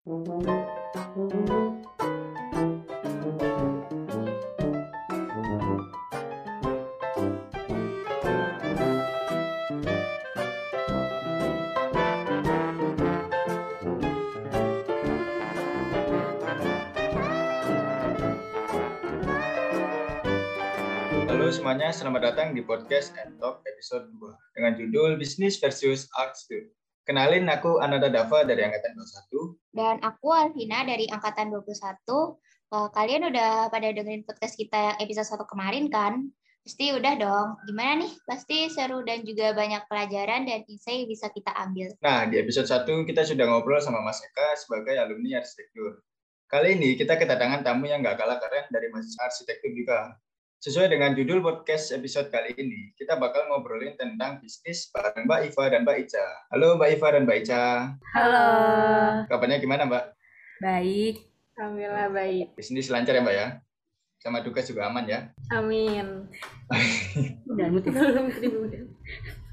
Halo semuanya, selamat datang di podcast and Talk episode 2 dengan judul Bisnis versus Art Studio. Kenalin aku Ananda Dava dari Angkatan 21. Dan aku Alvina dari Angkatan 21. Eh, Kalian udah pada dengerin podcast kita yang episode 1 kemarin kan? Pasti udah dong. Gimana nih? Pasti seru dan juga banyak pelajaran dan insight bisa kita ambil. Nah, di episode 1 kita sudah ngobrol sama Mas Eka sebagai alumni arsitektur. Kali ini kita kedatangan tamu yang nggak kalah keren dari mahasiswa arsitektur juga. Sesuai dengan judul podcast episode kali ini, kita bakal ngobrolin tentang bisnis bareng Mbak Iva dan Mbak Ica. Halo Mbak Iva dan Mbak Ica. Halo. Kabarnya gimana Mbak? Baik. Alhamdulillah baik. Bisnis lancar ya Mbak ya? Sama tugas juga aman ya? Amin. Mutu.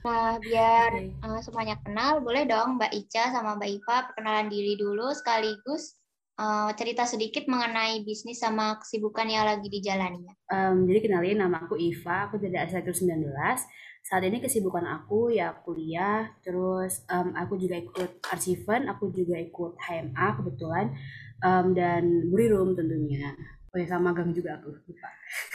Nah, biar uh, semuanya kenal, boleh dong Mbak Ica sama Mbak Iva perkenalan diri dulu sekaligus uh, cerita sedikit mengenai bisnis sama kesibukan yang lagi dijalaninya. Um, jadi kenalin nama aku Iva, aku dari arsitektur 19. Saat ini kesibukan aku ya kuliah, terus um, aku juga ikut arsiven, aku juga ikut HMA kebetulan, um, dan Burirum tentunya. Oh ya sama magang juga aku, lupa.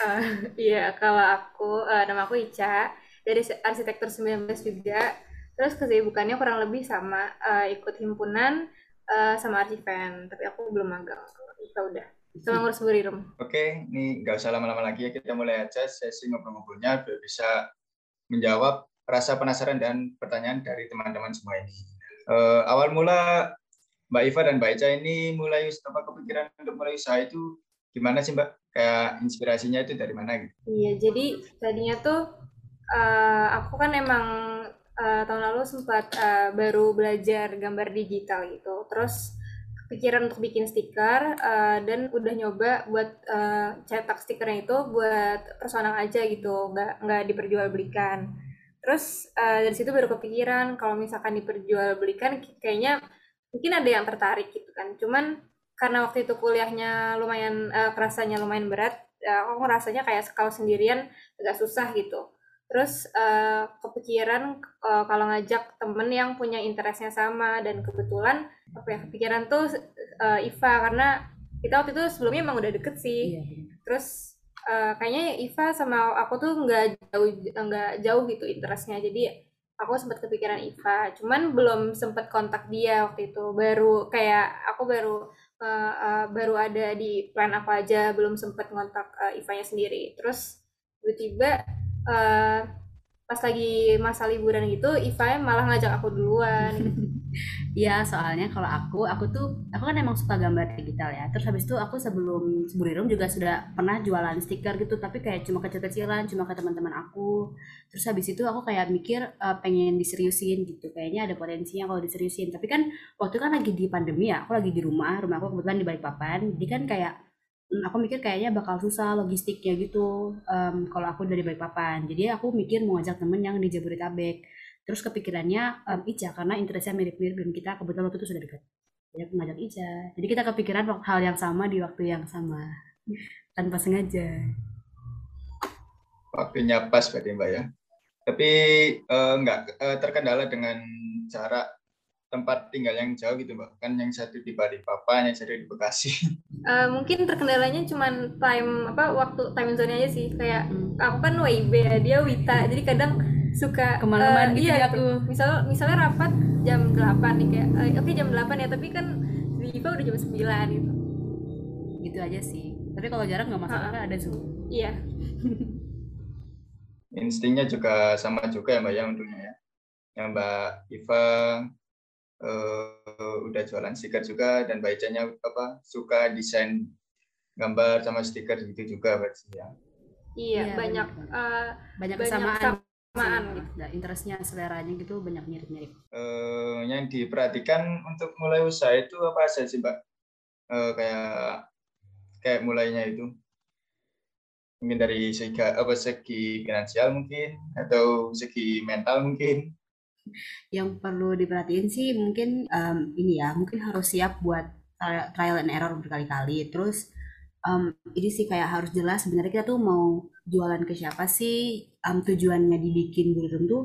Uh, iya, kalau aku uh, nama aku Ica dari arsitektur 19 juga. Terus kesibukannya kurang lebih sama uh, ikut himpunan uh, sama arsiven, tapi aku belum magang. Kita udah. Sama ngurus burirum. Oke, ini nggak usah lama-lama lagi ya. Kita mulai aja sesi ngobrol-ngobrolnya biar bisa menjawab rasa penasaran dan pertanyaan dari teman-teman semua ini. Uh, awal mula Mbak Iva dan Mbak Ica ini mulai apa kepikiran untuk mulai usaha itu gimana sih Mbak? Kayak inspirasinya itu dari mana gitu? Iya, jadi tadinya tuh uh, aku kan emang uh, tahun lalu sempat uh, baru belajar gambar digital gitu. Terus kepikiran untuk bikin stiker uh, dan udah nyoba buat uh, cetak stikernya itu buat personal aja gitu, nggak nggak diperjualbelikan. Terus uh, dari situ baru kepikiran kalau misalkan diperjualbelikan kayaknya mungkin ada yang tertarik gitu kan. Cuman karena waktu itu kuliahnya lumayan uh, kerasanya lumayan berat, uh, aku ngerasanya kayak kalau sendirian agak susah gitu terus uh, kepikiran uh, kalau ngajak temen yang punya interestnya sama dan kebetulan apa ya kepikiran tuh uh, Iva. Karena kita waktu itu sebelumnya emang udah deket sih. Iya. terus uh, kayaknya Iva sama aku tuh nggak jauh nggak jauh gitu interestnya. Jadi aku sempat kepikiran Iva. Cuman belum sempat kontak dia waktu itu. Baru kayak aku baru uh, uh, baru ada di plan aku aja. Belum sempat ngontak uh, Ivanya sendiri. Terus tiba-tiba uh, pas lagi masa liburan gitu Iva malah ngajak aku duluan. Iya soalnya kalau aku aku tuh aku kan emang suka gambar digital ya. Terus habis itu aku sebelum sebelum juga sudah pernah jualan stiker gitu tapi kayak cuma kecil-kecilan cuma ke teman-teman aku. Terus habis itu aku kayak mikir uh, pengen diseriusin gitu. Kayaknya ada potensinya kalau diseriusin. Tapi kan waktu kan lagi di pandemi ya aku lagi di rumah rumah aku kebetulan di Balikpapan. Jadi kan kayak aku mikir kayaknya bakal susah logistiknya gitu um, kalau aku dari Balikpapan. Jadi aku mikir mau ngajak temen yang di Jabodetabek. Terus kepikirannya um, Ica karena interestnya mirip-mirip dan kita kebetulan waktu itu sudah dekat. Jadi aku ngajak Ica. Jadi kita kepikiran hal yang sama di waktu yang sama. Tanpa sengaja. Waktunya pas berarti mbak ya. Tapi uh, nggak uh, terkendala dengan cara tempat tinggal yang jauh gitu mbak. Kan yang satu di Balikpapan yang satu di Bekasi. Uh, mungkin terkendalanya cuma time apa waktu time zone aja sih. Kayak hmm. aku kan WIB ya dia Wita. Jadi kadang suka kemalaman uh, gitu iya, ya aku. misal misalnya rapat jam 8 nih kayak uh, oke okay, jam 8 ya tapi kan di IPA udah jam 9 gitu. Gitu aja sih. Tapi kalau jarang nggak masalah kan ada zoom. Iya. Instingnya juga sama juga ya mbak ya untungnya ya. Yang mbak Iva uh, udah jualan stiker juga dan bacanya apa suka desain gambar sama stiker gitu juga berarti ya. Iya, iya banyak uh, banyak kesamaan kesamaan gitu. Nah, interestnya seleranya gitu banyak mirip-mirip. Uh, yang diperhatikan untuk mulai usaha itu apa saja sih, Mbak? Uh, kayak kayak mulainya itu mungkin dari segi apa segi finansial mungkin atau segi mental mungkin yang perlu diperhatiin sih mungkin um, ini ya, mungkin harus siap buat trial and error berkali-kali. Terus um, ini sih kayak harus jelas sebenarnya kita tuh mau jualan ke siapa sih um, tujuannya dibikin Burirum tuh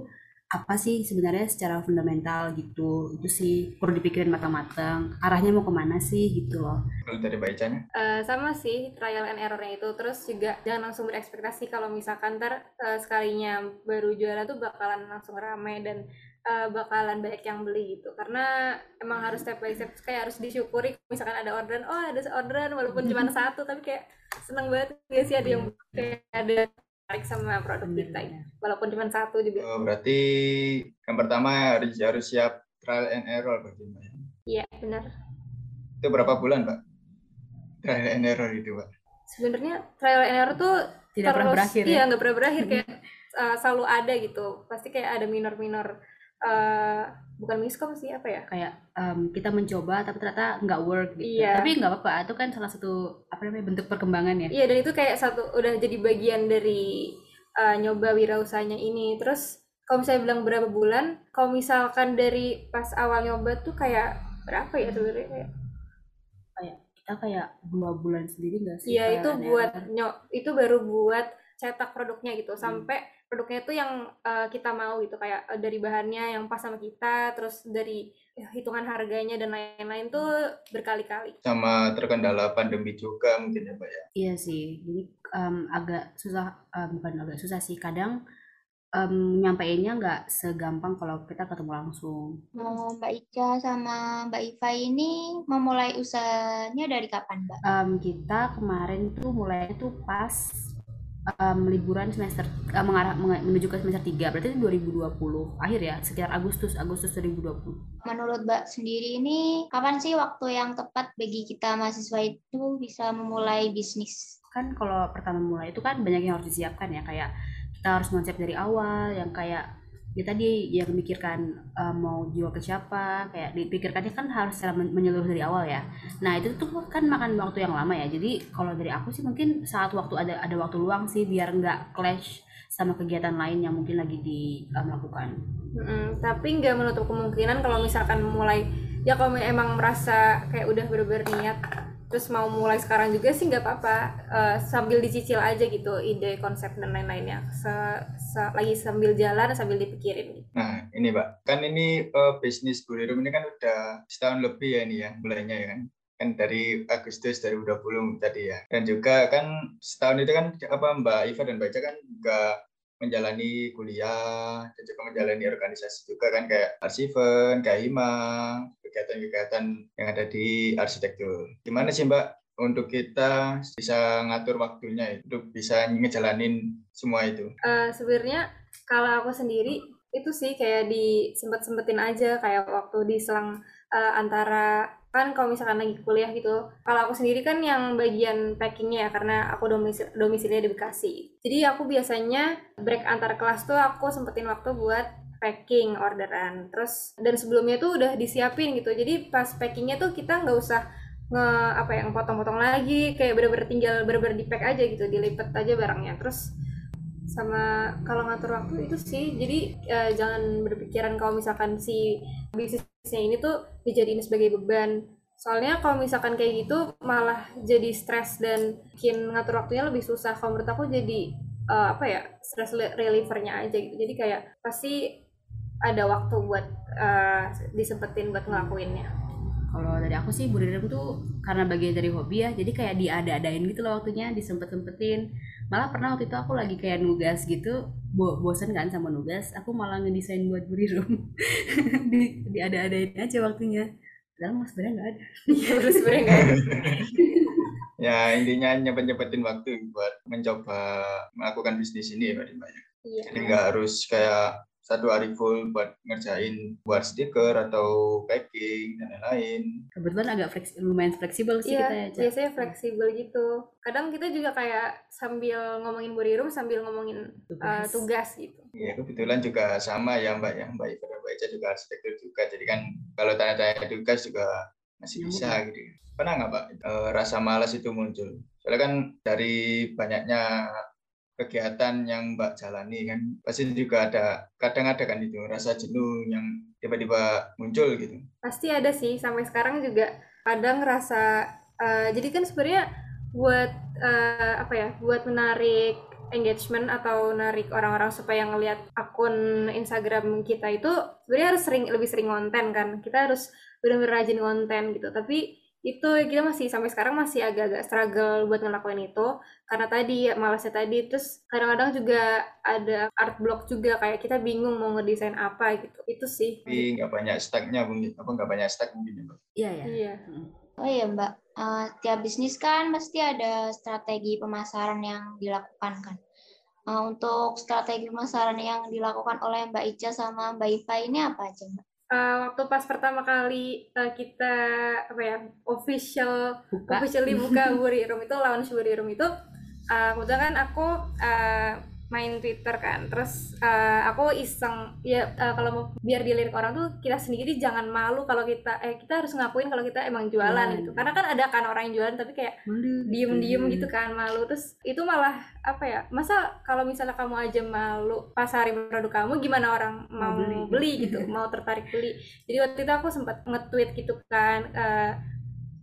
apa sih sebenarnya secara fundamental gitu. Itu sih perlu dipikirin matang-matang arahnya mau ke mana sih gitu loh. Kalau dari bacanya uh, sama sih trial and errornya itu. Terus juga jangan langsung berekspektasi kalau misalkan ntar uh, sekalinya baru jualan tuh bakalan langsung rame dan uh, bakalan banyak yang beli gitu. Karena emang harus step by step kayak harus disyukuri misalkan ada orderan oh ada orderan walaupun cuma satu tapi kayak seneng banget gak sih ada yang kayak ada tertarik sama produk kita ya. walaupun cuma satu juga. Oh, berarti yang pertama harus harus siap trial and error berarti mbak ya? iya benar itu berapa bulan mbak trial and error itu mbak sebenarnya trial and error tuh tidak terus, pernah berakhir iya ya? nggak pernah berakhir kayak uh, selalu ada gitu. Pasti kayak ada minor-minor uh, bukan miskom sih apa ya? Kayak um, kita mencoba tapi ternyata nggak work gitu. Iya. tapi nggak apa-apa itu kan salah satu apa namanya bentuk perkembangan ya. Iya dan itu kayak satu udah jadi bagian dari uh, nyoba wirausahanya ini. Terus kalau misalnya bilang berapa bulan kalau misalkan dari pas awal nyoba tuh kayak berapa ya sebenarnya kayak? Kayak kita kayak dua bulan sendiri nggak sih? Iya itu buat nyok itu baru buat cetak produknya gitu hmm. sampai produknya itu yang uh, kita mau gitu kayak uh, dari bahannya yang pas sama kita terus dari ya, hitungan harganya dan lain-lain tuh berkali-kali sama terkendala pandemi juga mungkin ya pak ya iya sih jadi um, agak susah um, bukan agak susah sih kadang um, nyampeinnya nggak segampang kalau kita ketemu langsung. Oh, Mbak Ica sama Mbak Iva ini memulai usahanya dari kapan, Mbak? Um, kita kemarin tuh mulai tuh pas um, liburan semester uh, mengarah menuju ke semester 3 berarti itu 2020 akhir ya? Sekitar Agustus Agustus 2020 menurut Mbak sendiri ini kapan sih waktu yang tepat bagi kita mahasiswa itu bisa memulai bisnis? Kan kalau pertama mulai itu kan banyak yang harus disiapkan ya. Kayak kita harus konsep dari awal yang kayak ya tadi yang memikirkan uh, mau jual ke siapa kayak dipikirkannya kan harus secara menyeluruh dari awal ya nah itu tuh kan makan waktu yang lama ya jadi kalau dari aku sih mungkin saat waktu ada ada waktu luang sih biar nggak clash sama kegiatan lain yang mungkin lagi dilakukan. Uh, hmm, tapi nggak menutup kemungkinan kalau misalkan mulai ya kalau emang merasa kayak udah bener-bener niat terus mau mulai sekarang juga sih nggak apa-apa uh, sambil dicicil aja gitu ide konsep dan lain-lainnya. Se, se, lagi sambil jalan sambil dipikirin gitu. nah ini mbak. Kan ini uh, bisnis Bulirum ini kan udah setahun lebih ya ini ya mulainya ya kan? Kan dari Agustus 2020 tadi ya. Dan juga kan setahun itu kan apa Mbak Iva dan Mbak Ica kan juga menjalani kuliah dan juga menjalani organisasi juga kan kayak arsiven, kayak hima, kegiatan-kegiatan yang ada di arsitektur. Gimana sih Mbak untuk kita bisa ngatur waktunya untuk bisa ngejalanin semua itu? Uh, Sebenarnya kalau aku sendiri itu sih kayak disempet-sempetin aja kayak waktu di selang uh, antara kan kalau misalkan lagi kuliah gitu. Kalau aku sendiri kan yang bagian packingnya ya karena aku domisil domisilinya di Bekasi. Jadi aku biasanya break antar kelas tuh aku sempetin waktu buat packing orderan. Terus dan sebelumnya tuh udah disiapin gitu. Jadi pas packingnya tuh kita nggak usah nge apa yang potong-potong lagi. Kayak bener-bener tinggal bener-bener di pack aja gitu dilipet aja barangnya. Terus sama kalau ngatur waktu itu sih. Jadi uh, jangan berpikiran kalau misalkan si bisnisnya ini tuh dijadiin sebagai beban. Soalnya kalau misalkan kayak gitu malah jadi stres dan bikin ngatur waktunya lebih susah. Kalau menurut aku jadi uh, apa ya stress relievernya aja gitu. Jadi kayak pasti ada waktu buat uh, disempetin buat ngelakuinnya. Kalau dari aku sih budidaya tuh karena bagian dari hobi ya jadi kayak diada-adain gitu loh waktunya disempet-sempetin. Malah pernah waktu itu aku lagi kayak nugas gitu bo bosen kan sama nugas aku malah ngedesain buat buri room. Di, di ada adain aja waktunya. Padahal mas sebenarnya nggak ada. Iya sebenarnya nggak ada. Ya intinya nyepet nyepetin waktu buat mencoba melakukan bisnis ini ya mbak Iya. Jadi nggak harus kayak satu hari full buat ngerjain buat stiker atau packing dan lain-lain. Kebetulan agak fleks, lumayan fleksibel sih iya, kita ya. biasanya fleksibel gitu. Kadang kita juga kayak sambil ngomongin body room sambil ngomongin tugas, uh, tugas gitu. Iya, kebetulan juga sama ya Mbak ya. Mbak Iva dan Mbak Ica juga arsitektur juga. Jadi kan kalau tanya-tanya tugas juga masih bisa ya, gitu. Pernah nggak Pak e, rasa malas itu muncul? Soalnya kan dari banyaknya kegiatan yang Mbak jalani kan pasti juga ada kadang ada kan itu rasa jenuh yang tiba-tiba muncul gitu. Pasti ada sih sampai sekarang juga kadang ngerasa uh, jadi kan sebenarnya buat uh, apa ya buat menarik engagement atau narik orang-orang supaya ngelihat akun Instagram kita itu sebenarnya harus sering lebih sering konten kan. Kita harus benar-benar rajin konten gitu. Tapi itu kita masih sampai sekarang masih agak-agak struggle buat ngelakuin itu. Karena tadi malasnya tadi terus kadang-kadang juga ada art block juga kayak kita bingung mau ngedesain apa gitu. Itu sih. Tapi nggak banyak stacknya mungkin apa nggak banyak stack mungkin ya, mbak? Iya ya iya. Oh iya Mbak, uh, tiap bisnis kan pasti ada strategi pemasaran yang dilakukan kan. Uh, untuk strategi pemasaran yang dilakukan oleh Mbak Ica sama Mbak Iva ini apa aja Mbak? Uh, waktu pas pertama kali uh, kita apa ya official buka. officially buka Wuri Room itu launch Wuri Room itu uh, kebetulan kan aku uh, main Twitter kan. Terus uh, aku iseng ya uh, kalau mau biar dilirik orang tuh kita sendiri jangan malu kalau kita eh kita harus ngakuin kalau kita emang jualan gitu. Karena kan ada kan orang yang jualan tapi kayak diem-diem gitu kan malu. Terus itu malah apa ya masa kalau misalnya kamu aja malu pasarin produk kamu gimana orang mau, beli. beli gitu mau tertarik beli. Jadi waktu itu aku sempat nge-tweet gitu kan uh,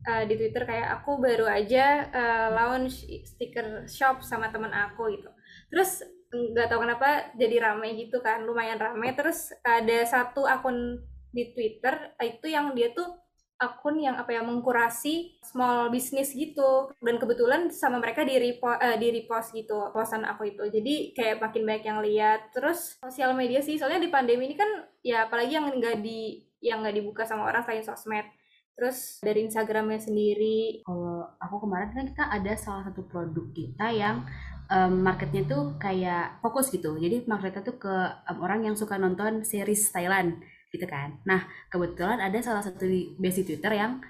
uh, di Twitter kayak aku baru aja uh, launch stiker shop sama temen aku gitu terus nggak tahu kenapa jadi rame gitu kan lumayan rame. Terus ada satu akun di Twitter itu yang dia tuh akun yang apa ya mengkurasi small business gitu. Dan kebetulan sama mereka di repost, uh, di repost gitu postan aku itu. Jadi kayak makin banyak yang lihat. Terus sosial media sih soalnya di pandemi ini kan ya apalagi yang nggak di yang nggak dibuka sama orang selain sosmed. Terus dari Instagramnya sendiri. Kalau aku kemarin kan kita ada salah satu produk kita yang um, marketnya tuh kayak fokus gitu. Jadi marketnya tuh ke um, orang yang suka nonton series Thailand gitu kan. Nah kebetulan ada salah satu base Twitter yang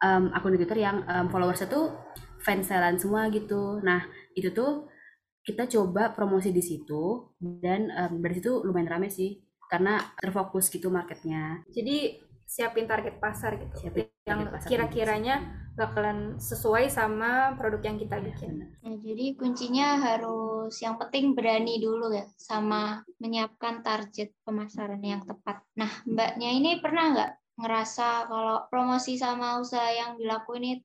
um, akun di Twitter yang um, followersnya tuh fans Thailand semua gitu. Nah itu tuh kita coba promosi di situ dan um, dari situ lumayan rame sih karena terfokus gitu marketnya. Jadi siapin target pasar gitu. Siapin yang kira-kiranya bakalan sesuai sama produk yang kita bikin. Ya, jadi kuncinya harus yang penting berani dulu ya sama menyiapkan target pemasaran yang tepat. Nah, mbaknya ini pernah nggak ngerasa kalau promosi sama usaha yang dilakuin ini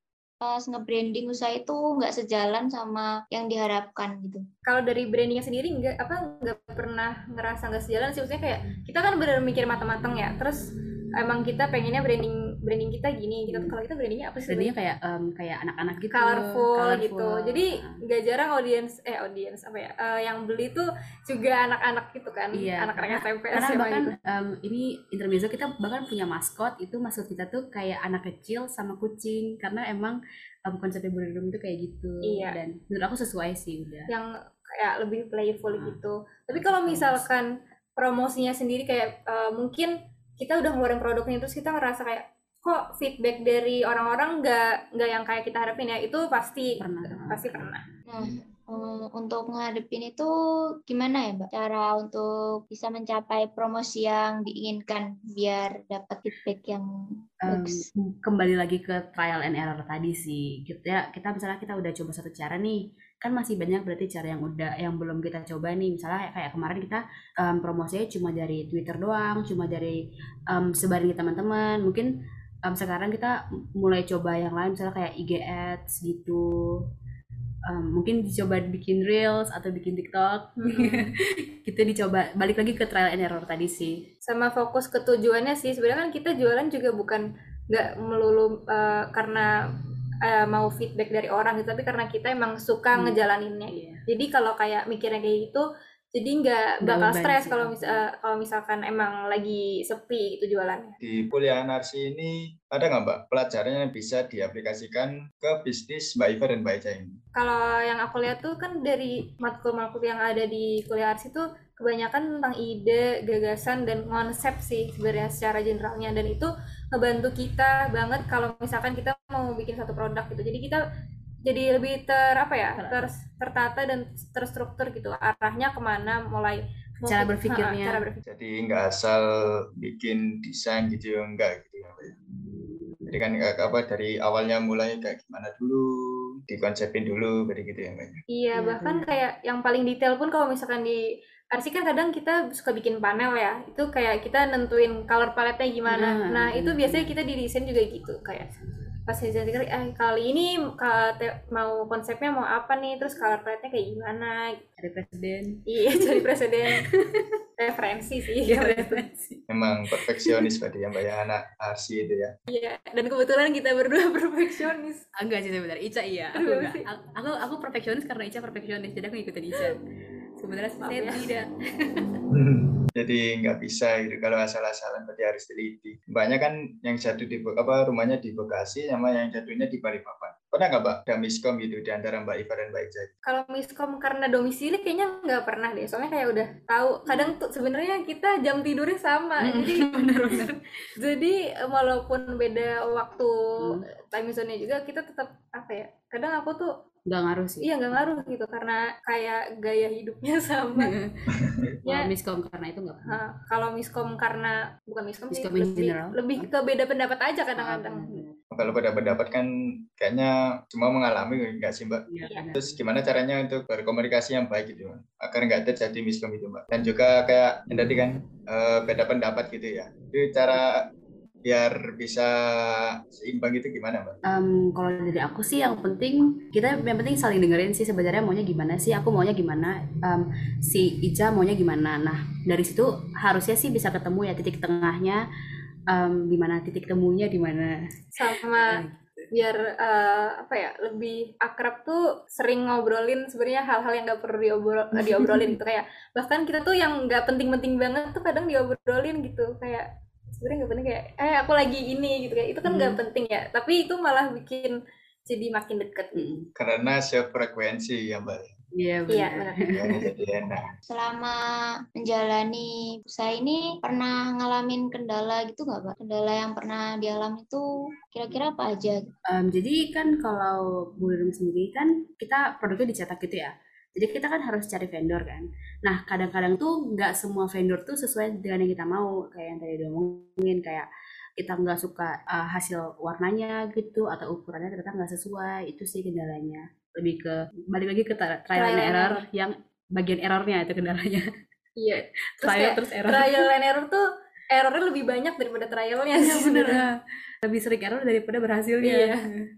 pas nge-branding usaha itu nggak sejalan sama yang diharapkan gitu. Kalau dari brandingnya sendiri nggak apa nggak pernah ngerasa nggak sejalan sih maksudnya kayak kita kan benar mikir matang-matang ya. Terus emang kita pengennya branding branding kita gini kita kalau kita brandingnya apa sih brandingnya kayak um, kayak anak-anak gitu. Colorful, colorful. gitu. Jadi nggak jarang audiens eh audiens apa ya uh, yang beli tuh juga anak-anak gitu kan. Iya, anak-anak SMP karena bahkan gitu. um, ini intermezzo kita bahkan punya maskot itu maskot kita tuh kayak anak kecil sama kucing karena emang um, konsepnya Burung itu kayak gitu. Iya. dan menurut aku sesuai sih udah. Yang kayak lebih playful hmm. gitu. Tapi kalau misalkan promosinya sendiri kayak uh, mungkin kita udah ngeluarin produknya terus kita ngerasa kayak kok feedback dari orang-orang nggak nggak yang kayak kita harapin ya? Itu pasti pernah. pasti pernah. Nah um, untuk ngadepin itu gimana ya mbak? Cara untuk bisa mencapai promosi yang diinginkan biar dapat feedback yang um, kembali lagi ke trial and error tadi sih. Kita kita misalnya kita udah coba satu cara nih kan masih banyak berarti cara yang udah yang belum kita coba nih. Misalnya kayak kemarin kita um, promosinya cuma dari Twitter doang cuma dari um, sebarin teman-teman. Mungkin um, sekarang kita mulai coba yang lain misalnya kayak IG ads gitu um, mungkin dicoba bikin reels atau bikin TikTok hmm. gitu dicoba balik lagi ke trial and error tadi sih sama fokus ke tujuannya sih sebenarnya kan kita jualan juga bukan nggak melulu uh, karena uh, mau feedback dari orang gitu tapi karena kita emang suka hmm. ngejalaninnya yeah. jadi kalau kayak mikirnya kayak gitu jadi nggak bakal stres kalau mis uh, kalau misalkan emang lagi sepi itu jualannya. Di kuliah narsi ini ada nggak mbak pelajaran yang bisa diaplikasikan ke bisnis mbak Iva dan mbak Eca ini? Kalau yang aku lihat tuh kan dari matkul-matkul yang ada di kuliah arsi tuh kebanyakan tentang ide, gagasan dan konsep sih sebenarnya secara generalnya dan itu ngebantu kita banget kalau misalkan kita mau bikin satu produk gitu. Jadi kita jadi lebih ter apa ya ter, tertata dan terstruktur gitu. Arahnya ke mana mulai cara berpikirnya. cara berpikir. jadi nggak asal bikin desain gitu ya enggak gitu ya jadi kan apa dari awalnya mulai kayak gimana dulu dikonsepin dulu kayak gitu ya mbak iya bahkan kayak yang paling detail pun kalau misalkan di Arsi kan kadang kita suka bikin panel ya. Itu kayak kita nentuin color paletnya gimana. Nah, nah itu biasanya kita di desain juga gitu kayak pas jadi kali eh kali ini ka- te- mau konsepnya mau apa nih terus color palette-nya kayak gimana Ada presiden. iya jadi presiden referensi sih Iya, referensi. Memang perfeksionis berarti ya Mbak ya anak arsi itu ya. iya dan kebetulan kita berdua perfeksionis Ah, Enggak sih sebenarnya Ica iya. Aku enggak. Aku aku, perfeksionis karena Ica perfeksionis. Jadi aku ngikutin Ica. Sebenarnya Maaf saya ya. tidak. Jadi nggak bisa gitu kalau asal-asalan berarti harus teliti. Mbaknya kan yang satu di apa rumahnya di Bekasi sama yang satunya di Balikpapan. Pernah nggak Mbak ada miskom gitu di antara Mbak Iva dan Mbak Ica? kalau miskom karena domisili kayaknya nggak pernah deh soalnya kayak udah tahu kadang tuh sebenarnya kita jam tidurnya sama jadi bener-bener. jadi eh, walaupun beda waktu Hmm. time zone-nya juga kita tetap apa ya kadang aku tuh Enggak ngaruh sih. iya nggak ngaruh gitu karena kayak gaya hidupnya sama Ya. Ya. miskom karena itu enggak. Nah, kalau miskom karena bukan miskom sih Miskom in lebih, general. lebih ke beda pendapat aja Ah, kadang-kadang. Kalau pada pendapat kan kayaknya semua mengalami nggak sih Mbak? Iya, Iya. bener. Terus gimana caranya untuk berkomunikasi yang baik gitu agar nggak terjadi miskom itu Mbak? Dan juga kayak yang tadi kan eh, beda pendapat gitu ya. Itu cara biar bisa seimbang itu gimana Mbak? Em, kalau dari aku sih yang penting kita yang penting saling dengerin sih sebenarnya maunya gimana sih aku maunya gimana em, si Ica maunya gimana. Nah dari situ harusnya sih bisa ketemu ya titik tengahnya em, di mana titik temunya di mana. Sama biar eh, apa ya lebih akrab tuh sering ngobrolin sebenarnya hal-hal yang nggak perlu diobrol diobrolin gitu kayak bahkan kita tuh yang nggak penting-penting banget tuh kadang diobrolin gitu kayak sebenarnya nggak penting kayak eh aku lagi ini gitu kayak itu kan nggak Hmm. penting ya tapi itu malah bikin jadi makin deket Mm-mm. Karena sefrekuensi ya Mbak. iya iya benar Ya, enak. Selama menjalani usaha ini pernah ngalamin kendala gitu nggak Pak? Kendala yang pernah dialami itu kira-kira apa aja? Em, jadi kan kalau Bulirung sendiri kan kita produknya dicetak gitu ya. Jadi kita kan harus cari vendor kan. Nah kadang-kadang tuh nggak semua vendor tuh sesuai dengan yang kita mau. Kayak yang tadi diomongin kayak kita nggak suka uh, hasil warnanya gitu atau ukurannya ternyata nggak sesuai. Itu sih kendalanya. Lebih ke balik lagi ke trial and Trial and error yang bagian errornya itu kendalanya. iya terus Trial kayak terus error. trial and error tuh errornya lebih banyak daripada trialnya Iya sih bener. Lebih sering error daripada berhasilnya. Iya.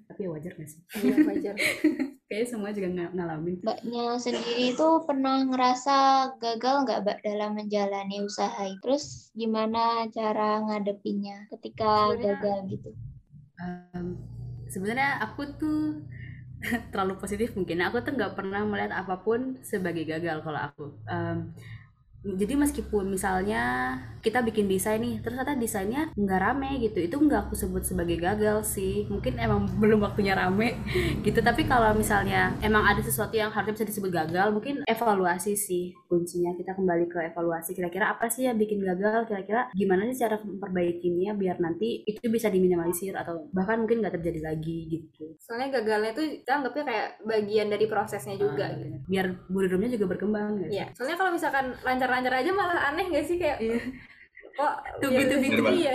Tapi ya wajar gak sih? iya wajar Kayaknya semua juga ng- ngalamin. Mbaknya sendiri itu pernah ngerasa gagal nggak Mbak dalam menjalani usaha itu? Terus gimana cara ngadepinnya ketika Sebenarnya- gagal gitu? Em, sebenarnya aku tuh terlalu positif mungkin aku tuh nggak pernah melihat apa pun sebagai gagal kalau aku Em, jadi meskipun misalnya kita bikin desain nih terus ternyata desainnya nggak rame gitu itu nggak aku sebut sebagai gagal sih. Mungkin emang belum waktunya rame gitu tapi kalau misalnya emang ada sesuatu yang harusnya bisa disebut gagal mungkin evaluasi sih kuncinya. Kita kembali ke evaluasi kira-kira apa sih yang bikin gagal kira-kira gimana sih cara memperbaikinya biar nanti itu bisa diminimalisir atau bahkan mungkin nggak terjadi lagi gitu. Soalnya gagalnya tuh kita anggapnya kayak bagian dari prosesnya juga Ah, gitu. biar budidumnya juga berkembang gitu. Iya, soalnya kalau misalkan lancar-lancar aja malah aneh gak sih kayak Iya. kok be, Bener, to Mbak. iya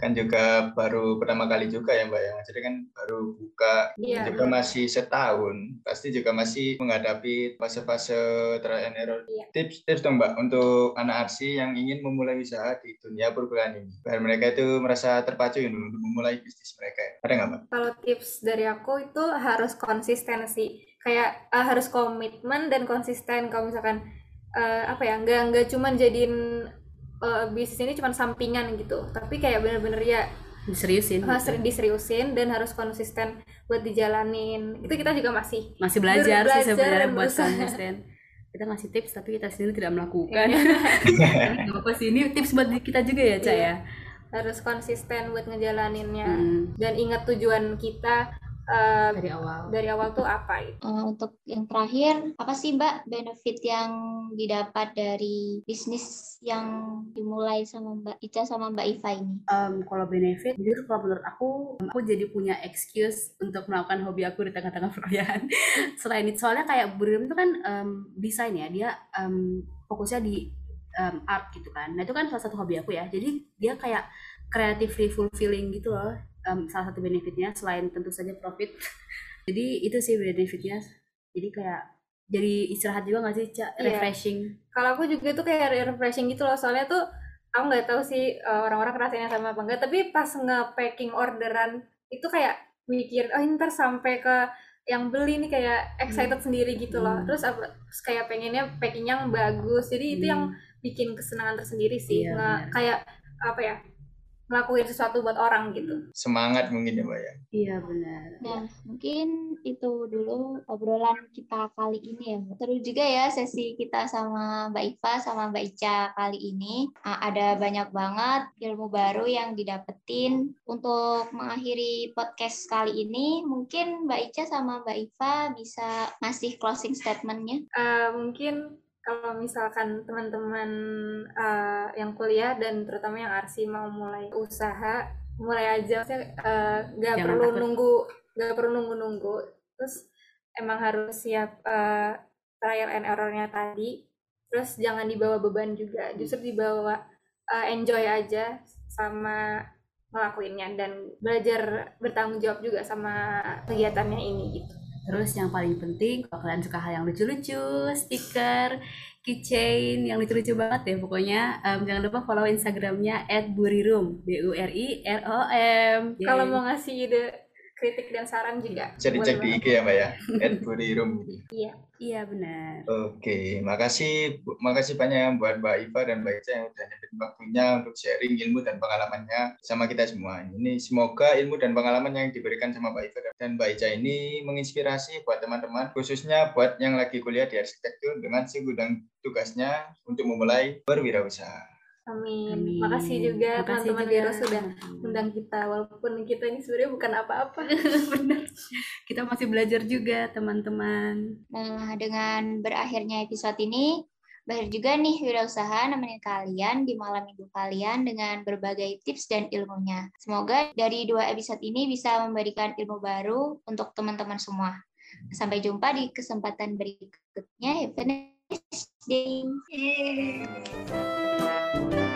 kan juga baru pertama kali juga ya Mbak ya. Jadi kan baru buka Iya. juga masih setahun. Pasti juga masih menghadapi fase-fase trial and error. Iya. Tips-tips dong Mbak untuk anak arsi yang ingin memulai usaha di dunia perkuliahan ini. Biar mereka itu merasa terpacu ini untuk memulai bisnis mereka. Ada nggak Mbak? kalau tips dari aku itu harus konsistensi kayak eh, harus komitmen dan konsisten kalau misalkan eh, apa ya nggak nggak cuman jadiin eh, bisnis ini cuman sampingan gitu tapi kayak bener-bener ya Diseriusin. harus gitu. diseriusin dan harus konsisten buat dijalanin itu kita juga masih Masih belajar, Belajar sih sebenarnya buat konsisten. Kita ngasih tips tapi kita sendiri tidak melakukan. Iya. Gak apa sih ini tips buat kita juga ya, Cak Iya. ya. harus konsisten buat ngejalaninnya Mm, dan ingat tujuan kita eh, dari awal. dari awal tuh apa itu Eh, untuk yang terakhir, apa sih Mbak benefit yang didapat dari bisnis yang dimulai sama Mbak Ica sama Mbak Iva ini? Em, kalau benefit, jujur kalau menurut aku, aku jadi punya excuse untuk melakukan hobi aku di tengah-tengah perkuliahan. Selain itu, soalnya kayak Burim itu kan em, desain ya, dia em, fokusnya di em, art gitu kan. Nah itu kan salah satu hobi aku ya. Jadi dia kayak creatively fulfilling gitu loh. Em, salah satu benefitnya selain tentu saja profit. Jadi itu sih benefitnya. Jadi kayak jadi istirahat juga nggak sih, Cak? Iya. Refreshing. kalau aku juga tuh kayak refreshing gitu loh soalnya tuh aku nggak tahu sih uh, orang-orang rasanya sama apa enggak tapi pas nge-packing orderan itu kayak mikir oh ntar sampai ke yang beli nih kayak excited hmm. sendiri gitu loh hmm. terus apa terus kayak pengennya packingnya yang bagus jadi itu yang hmm. bikin kesenangan tersendiri sih iya, nggak kayak apa ya ngelakuin sesuatu buat orang gitu. Semangat mungkin ya Mbak ya. Iya benar. Nah mungkin itu dulu obrolan kita kali ini ya. Terus juga ya sesi kita sama Mbak Iva sama Mbak Ica kali ini. Ada banyak banget ilmu baru yang didapetin. Untuk mengakhiri podcast kali ini mungkin Mbak Ica sama Mbak Iva bisa ngasih closing statementnya. Uh, mungkin kalau misalkan teman-teman uh, yang kuliah dan terutama yang arsi mau mulai usaha mulai aja uh, nggak uh, perlu takut. nunggu nggak perlu nunggu nunggu terus emang harus siap uh, trial and errornya tadi. Terus jangan dibawa beban juga justru dibawa uh, enjoy aja sama ngelakuinnya dan belajar bertanggung jawab juga sama kegiatannya ini gitu Terus yang paling penting kalau kalian suka hal yang lucu-lucu, stiker, keychain yang lucu-lucu banget ya pokoknya um, jangan lupa follow Instagramnya @burirum b u r i r o m. Kalau mau ngasih ide kritik dan saran juga. Bisa dicek di IG ya Mbak ya, @burirum gitu. Iya. Iya benar. Oke, makasih makasih banyak buat Mbak Iva dan Mbak Ica yang udah nyempetin waktunya untuk sharing ilmu dan pengalamannya sama kita semua. Ini semoga ilmu dan pengalaman yang diberikan sama Mbak Iva dan Mbak Ica ini menginspirasi buat teman-teman, khususnya buat yang lagi kuliah di arsitektur dengan si gudang tugasnya untuk memulai berwirausaha. Amin. Amin. Makasih juga teman-teman Wiro sudah undang kita walaupun kita ini sebenarnya bukan apa-apa. Benar. Kita masih belajar juga teman-teman. Nah, dengan berakhirnya episode ini Bahir juga nih wirausaha nemenin kalian di malam minggu kalian dengan berbagai tips dan ilmunya. Semoga dari dua episode ini bisa memberikan ilmu baru untuk teman-teman semua. Sampai jumpa di kesempatan berikutnya. Have a nice day. Thank you.